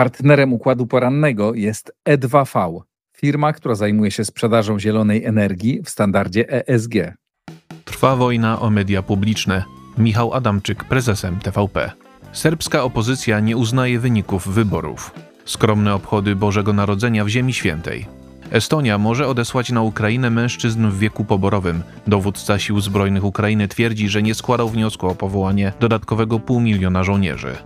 Partnerem układu porannego jest E2V, firma, która zajmuje się sprzedażą zielonej energii w standardzie ESG. Trwa wojna o media publiczne. Michał Adamczyk, prezesem TVP. Serbska opozycja nie uznaje wyników wyborów. Skromne obchody Bożego Narodzenia w Ziemi Świętej. Estonia może odesłać na Ukrainę mężczyzn w wieku poborowym. Dowódca sił zbrojnych Ukrainy twierdzi, że nie składał wniosku o powołanie dodatkowego pół miliona żołnierzy.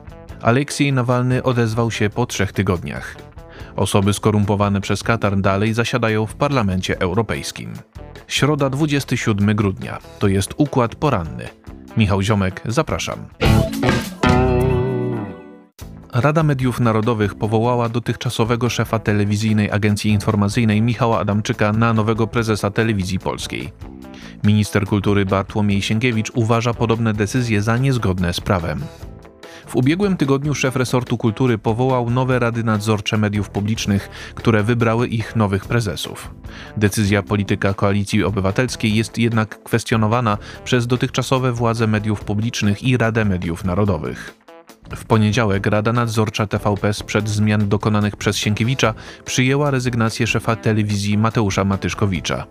Aleksiej Nawalny odezwał się po trzech tygodniach. Osoby skorumpowane przez Katar dalej zasiadają w Parlamencie Europejskim. Środa 27 grudnia to jest układ poranny. Michał Ziomek, zapraszam. Rada Mediów Narodowych powołała dotychczasowego szefa telewizyjnej agencji informacyjnej Michała Adamczyka na nowego prezesa telewizji polskiej. Minister kultury Bartłomiej Sienkiewicz uważa podobne decyzje za niezgodne z prawem. W ubiegłym tygodniu szef resortu kultury powołał nowe rady nadzorcze mediów publicznych, które wybrały ich nowych prezesów. Decyzja polityka Koalicji Obywatelskiej jest jednak kwestionowana przez dotychczasowe władze mediów publicznych i Radę Mediów Narodowych. W poniedziałek Rada Nadzorcza TVP sprzed zmian dokonanych przez Sienkiewicza przyjęła rezygnację szefa telewizji Mateusza Matyszkowicza.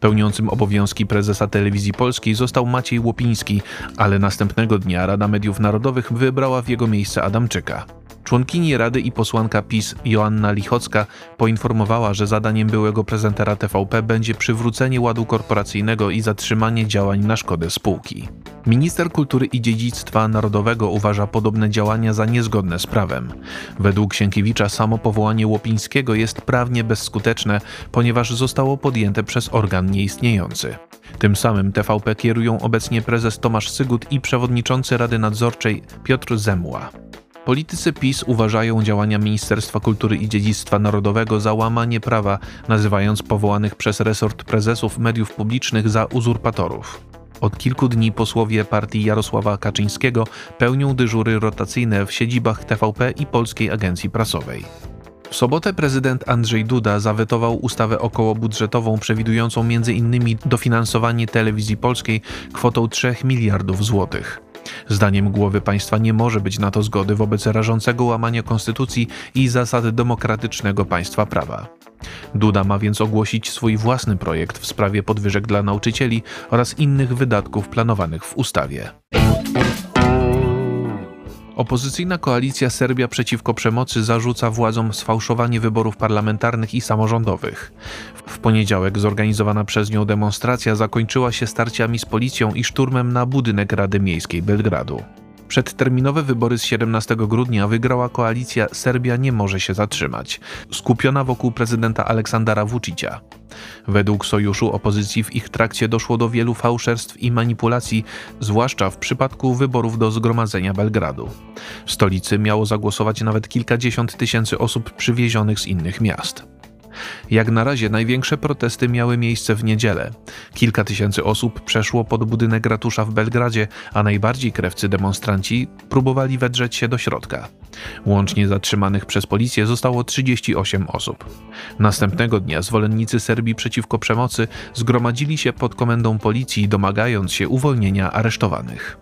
Pełniącym obowiązki prezesa telewizji polskiej został Maciej Łopiński, ale następnego dnia Rada Mediów Narodowych wybrała w jego miejsce Adamczyka. Członkini Rady i posłanka PiS Joanna Lichocka poinformowała, że zadaniem byłego prezentera TVP będzie przywrócenie ładu korporacyjnego i zatrzymanie działań na szkodę spółki. Minister Kultury i Dziedzictwa Narodowego uważa podobne działania za niezgodne z prawem. Według Sienkiewicza samo powołanie Łopińskiego jest prawnie bezskuteczne, ponieważ zostało podjęte przez organ nieistniejący. Tym samym TVP kierują obecnie prezes Tomasz Sygut i przewodniczący Rady Nadzorczej Piotr Zemła. Politycy PiS uważają działania Ministerstwa Kultury i Dziedzictwa Narodowego za łamanie prawa, nazywając powołanych przez resort prezesów mediów publicznych za uzurpatorów. Od kilku dni posłowie partii Jarosława Kaczyńskiego pełnią dyżury rotacyjne w siedzibach TVP i Polskiej Agencji Prasowej. W sobotę prezydent Andrzej Duda zawetował ustawę okołobudżetową przewidującą m.in. dofinansowanie telewizji polskiej kwotą 3 miliardów złotych. Zdaniem głowy państwa nie może być na to zgody wobec rażącego łamania konstytucji i zasad demokratycznego państwa prawa. Duda ma więc ogłosić swój własny projekt w sprawie podwyżek dla nauczycieli oraz innych wydatków planowanych w ustawie. Opozycyjna koalicja Serbia przeciwko przemocy zarzuca władzom sfałszowanie wyborów parlamentarnych i samorządowych. W poniedziałek zorganizowana przez nią demonstracja zakończyła się starciami z policją i szturmem na budynek Rady Miejskiej Belgradu. Przedterminowe wybory z 17 grudnia wygrała koalicja Serbia nie może się zatrzymać, skupiona wokół prezydenta Aleksandra Vučića. Według sojuszu opozycji w ich trakcie doszło do wielu fałszerstw i manipulacji, zwłaszcza w przypadku wyborów do Zgromadzenia Belgradu. W stolicy miało zagłosować nawet kilkadziesiąt tysięcy osób przywiezionych z innych miast. Jak na razie największe protesty miały miejsce w niedzielę. Kilka tysięcy osób przeszło pod budynek ratusza w Belgradzie, a najbardziej krewcy demonstranci próbowali wedrzeć się do środka. Łącznie zatrzymanych przez policję zostało 38 osób. Następnego dnia zwolennicy Serbii przeciwko przemocy zgromadzili się pod komendą policji, domagając się uwolnienia aresztowanych.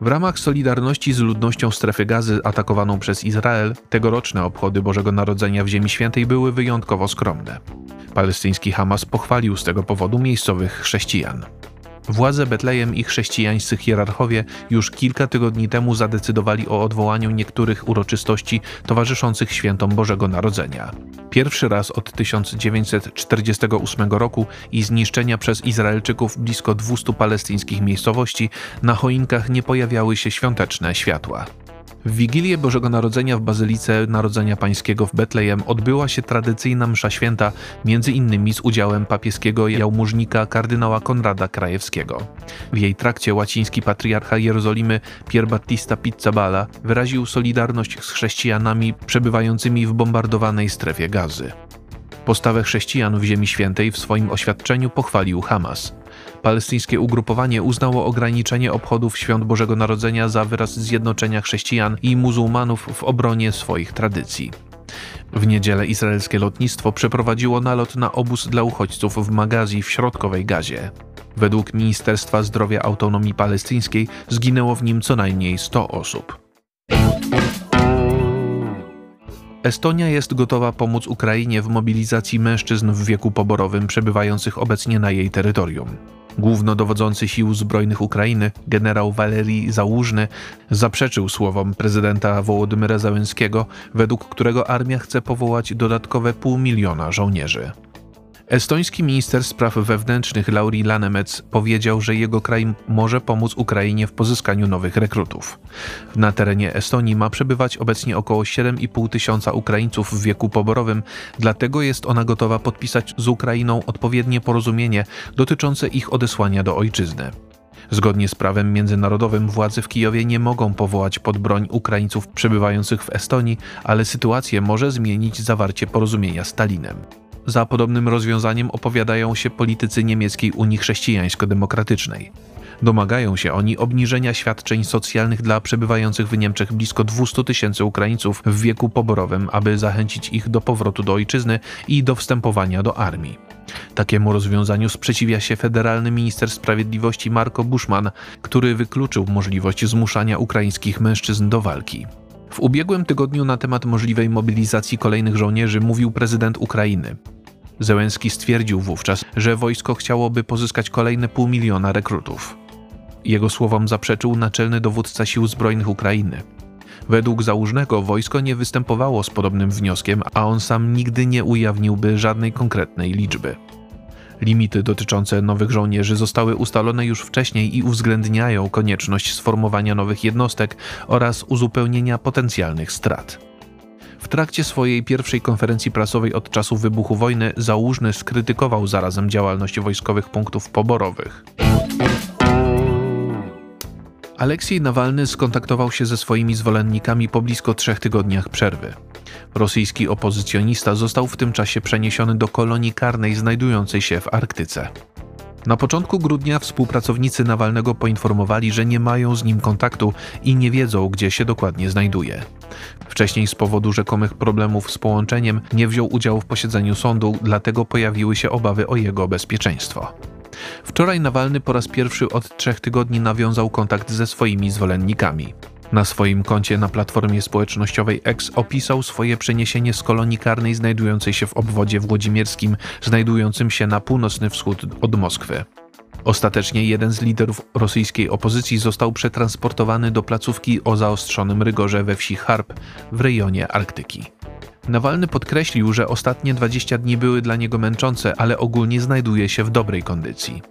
W ramach solidarności z ludnością strefy gazy atakowaną przez Izrael, tegoroczne obchody Bożego Narodzenia w Ziemi Świętej były wyjątkowo skromne. Palestyński Hamas pochwalił z tego powodu miejscowych chrześcijan. Władze Betlejem i chrześcijańscy hierarchowie już kilka tygodni temu zadecydowali o odwołaniu niektórych uroczystości towarzyszących świętom Bożego Narodzenia. Pierwszy raz od 1948 roku i zniszczenia przez Izraelczyków blisko 200 palestyńskich miejscowości na choinkach nie pojawiały się świąteczne światła. W Wigilię Bożego Narodzenia w Bazylice Narodzenia Pańskiego w Betlejem odbyła się tradycyjna msza święta, między innymi z udziałem papieskiego jałmużnika kardynała Konrada Krajewskiego. W jej trakcie łaciński patriarcha Jerozolimy Pier Battista Pizzaballa wyraził solidarność z chrześcijanami przebywającymi w bombardowanej strefie gazy. Postawę chrześcijan w Ziemi Świętej w swoim oświadczeniu pochwalił Hamas. Palestyńskie ugrupowanie uznało ograniczenie obchodów świąt Bożego Narodzenia za wyraz zjednoczenia chrześcijan i muzułmanów w obronie swoich tradycji. W niedzielę izraelskie lotnictwo przeprowadziło nalot na obóz dla uchodźców w Magazji w środkowej Gazie. Według Ministerstwa Zdrowia Autonomii Palestyńskiej zginęło w nim co najmniej 100 osób. Estonia jest gotowa pomóc Ukrainie w mobilizacji mężczyzn w wieku poborowym przebywających obecnie na jej terytorium. Głównodowodzący sił zbrojnych Ukrainy, generał Walerii Załużny, zaprzeczył słowom prezydenta Wołodymyra Załęskiego, według którego armia chce powołać dodatkowe pół miliona żołnierzy. Estoński minister spraw wewnętrznych Lauri Lanemec powiedział, że jego kraj może pomóc Ukrainie w pozyskaniu nowych rekrutów. Na terenie Estonii ma przebywać obecnie około 7,5 tysiąca Ukraińców w wieku poborowym, dlatego jest ona gotowa podpisać z Ukrainą odpowiednie porozumienie dotyczące ich odesłania do ojczyzny. Zgodnie z prawem międzynarodowym władze w Kijowie nie mogą powołać pod broń Ukraińców przebywających w Estonii, ale sytuację może zmienić zawarcie porozumienia z Stalinem. Za podobnym rozwiązaniem opowiadają się politycy niemieckiej Unii Chrześcijańsko-Demokratycznej. Domagają się oni obniżenia świadczeń socjalnych dla przebywających w Niemczech blisko 200 tysięcy Ukraińców w wieku poborowym, aby zachęcić ich do powrotu do ojczyzny i do wstępowania do armii. Takiemu rozwiązaniu sprzeciwia się federalny minister sprawiedliwości Marko Bushman, który wykluczył możliwość zmuszania ukraińskich mężczyzn do walki. W ubiegłym tygodniu na temat możliwej mobilizacji kolejnych żołnierzy mówił prezydent Ukrainy. Zełenski stwierdził wówczas, że wojsko chciałoby pozyskać kolejne pół miliona rekrutów. Jego słowom zaprzeczył naczelny dowódca sił zbrojnych Ukrainy. Według założnego wojsko nie występowało z podobnym wnioskiem, a on sam nigdy nie ujawniłby żadnej konkretnej liczby. Limity dotyczące nowych żołnierzy zostały ustalone już wcześniej i uwzględniają konieczność sformowania nowych jednostek oraz uzupełnienia potencjalnych strat. W trakcie swojej pierwszej konferencji prasowej od czasu wybuchu wojny Załużny skrytykował zarazem działalność wojskowych punktów poborowych. Aleksiej Nawalny skontaktował się ze swoimi zwolennikami po blisko trzech tygodniach przerwy. Rosyjski opozycjonista został w tym czasie przeniesiony do kolonii karnej znajdującej się w Arktyce. Na początku grudnia współpracownicy Nawalnego poinformowali, że nie mają z nim kontaktu i nie wiedzą, gdzie się dokładnie znajduje. Wcześniej z powodu rzekomych problemów z połączeniem nie wziął udziału w posiedzeniu sądu, dlatego pojawiły się obawy o jego bezpieczeństwo. Wczoraj Nawalny po raz pierwszy od trzech tygodni nawiązał kontakt ze swoimi zwolennikami. Na swoim koncie na platformie społecznościowej X opisał swoje przeniesienie z kolonii karnej znajdującej się w obwodzie włodzimierskim, znajdującym się na północny wschód od Moskwy. Ostatecznie jeden z liderów rosyjskiej opozycji został przetransportowany do placówki o zaostrzonym rygorze we wsi Harp w rejonie Arktyki. Nawalny podkreślił, że ostatnie 20 dni były dla niego męczące, ale ogólnie znajduje się w dobrej kondycji.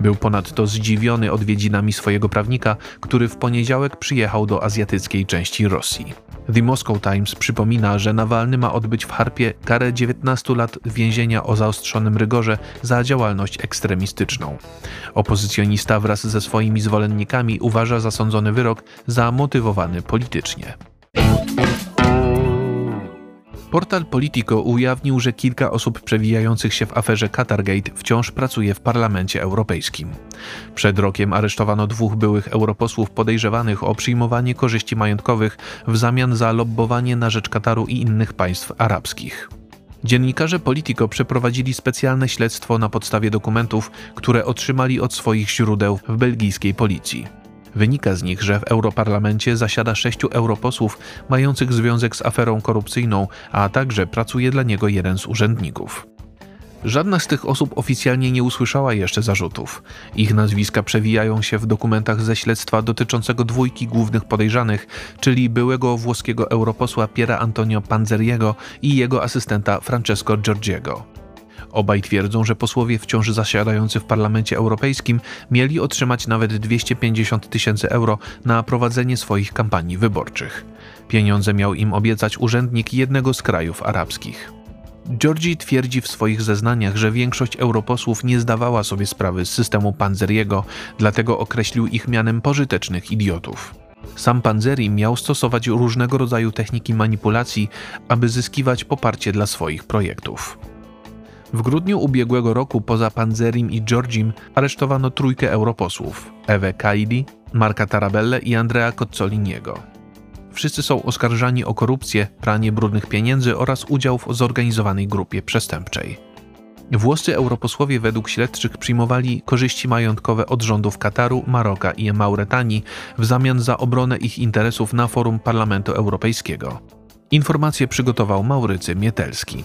Był ponadto zdziwiony odwiedzinami swojego prawnika, który w poniedziałek przyjechał do azjatyckiej części Rosji. The Moscow Times przypomina, że Nawalny ma odbyć w Harpie karę 19 lat więzienia o zaostrzonym rygorze za działalność ekstremistyczną. Opozycjonista wraz ze swoimi zwolennikami uważa zasądzony wyrok za motywowany politycznie. Portal Politico ujawnił, że kilka osób przewijających się w aferze Qatargate wciąż pracuje w Parlamencie Europejskim. Przed rokiem aresztowano dwóch byłych europosłów podejrzewanych o przyjmowanie korzyści majątkowych w zamian za lobbowanie na rzecz Kataru i innych państw arabskich. Dziennikarze Politico przeprowadzili specjalne śledztwo na podstawie dokumentów, które otrzymali od swoich źródeł w belgijskiej policji. Wynika z nich, że w Europarlamencie zasiada sześciu europosłów mających związek z aferą korupcyjną, a także pracuje dla niego jeden z urzędników. Żadna z tych osób oficjalnie nie usłyszała jeszcze zarzutów. Ich nazwiska przewijają się w dokumentach ze śledztwa dotyczącego dwójki głównych podejrzanych, czyli byłego włoskiego europosła Piera Antonio Panzeriego i jego asystenta Francesco Giorgiego. Obaj twierdzą, że posłowie wciąż zasiadający w Parlamencie Europejskim mieli otrzymać nawet 250 tysięcy euro na prowadzenie swoich kampanii wyborczych. Pieniądze miał im obiecać urzędnik jednego z krajów arabskich. Georgi twierdzi w swoich zeznaniach, że większość europosłów nie zdawała sobie sprawy z systemu Panzeriego, dlatego określił ich mianem pożytecznych idiotów. Sam Panzeri miał stosować różnego rodzaju techniki manipulacji, aby zyskiwać poparcie dla swoich projektów. W grudniu ubiegłego roku poza Panzerim i Georgim aresztowano trójkę europosłów: Ewę Kaili, Marka Tarabelle i Andrea Cozzoliniego. Wszyscy są oskarżani o korupcję, pranie brudnych pieniędzy oraz udział w zorganizowanej grupie przestępczej. Włoscy europosłowie według śledczych przyjmowali korzyści majątkowe od rządów Kataru, Maroka i Mauretanii w zamian za obronę ich interesów na forum Parlamentu Europejskiego. Informacje przygotował Maurycy Mietelski.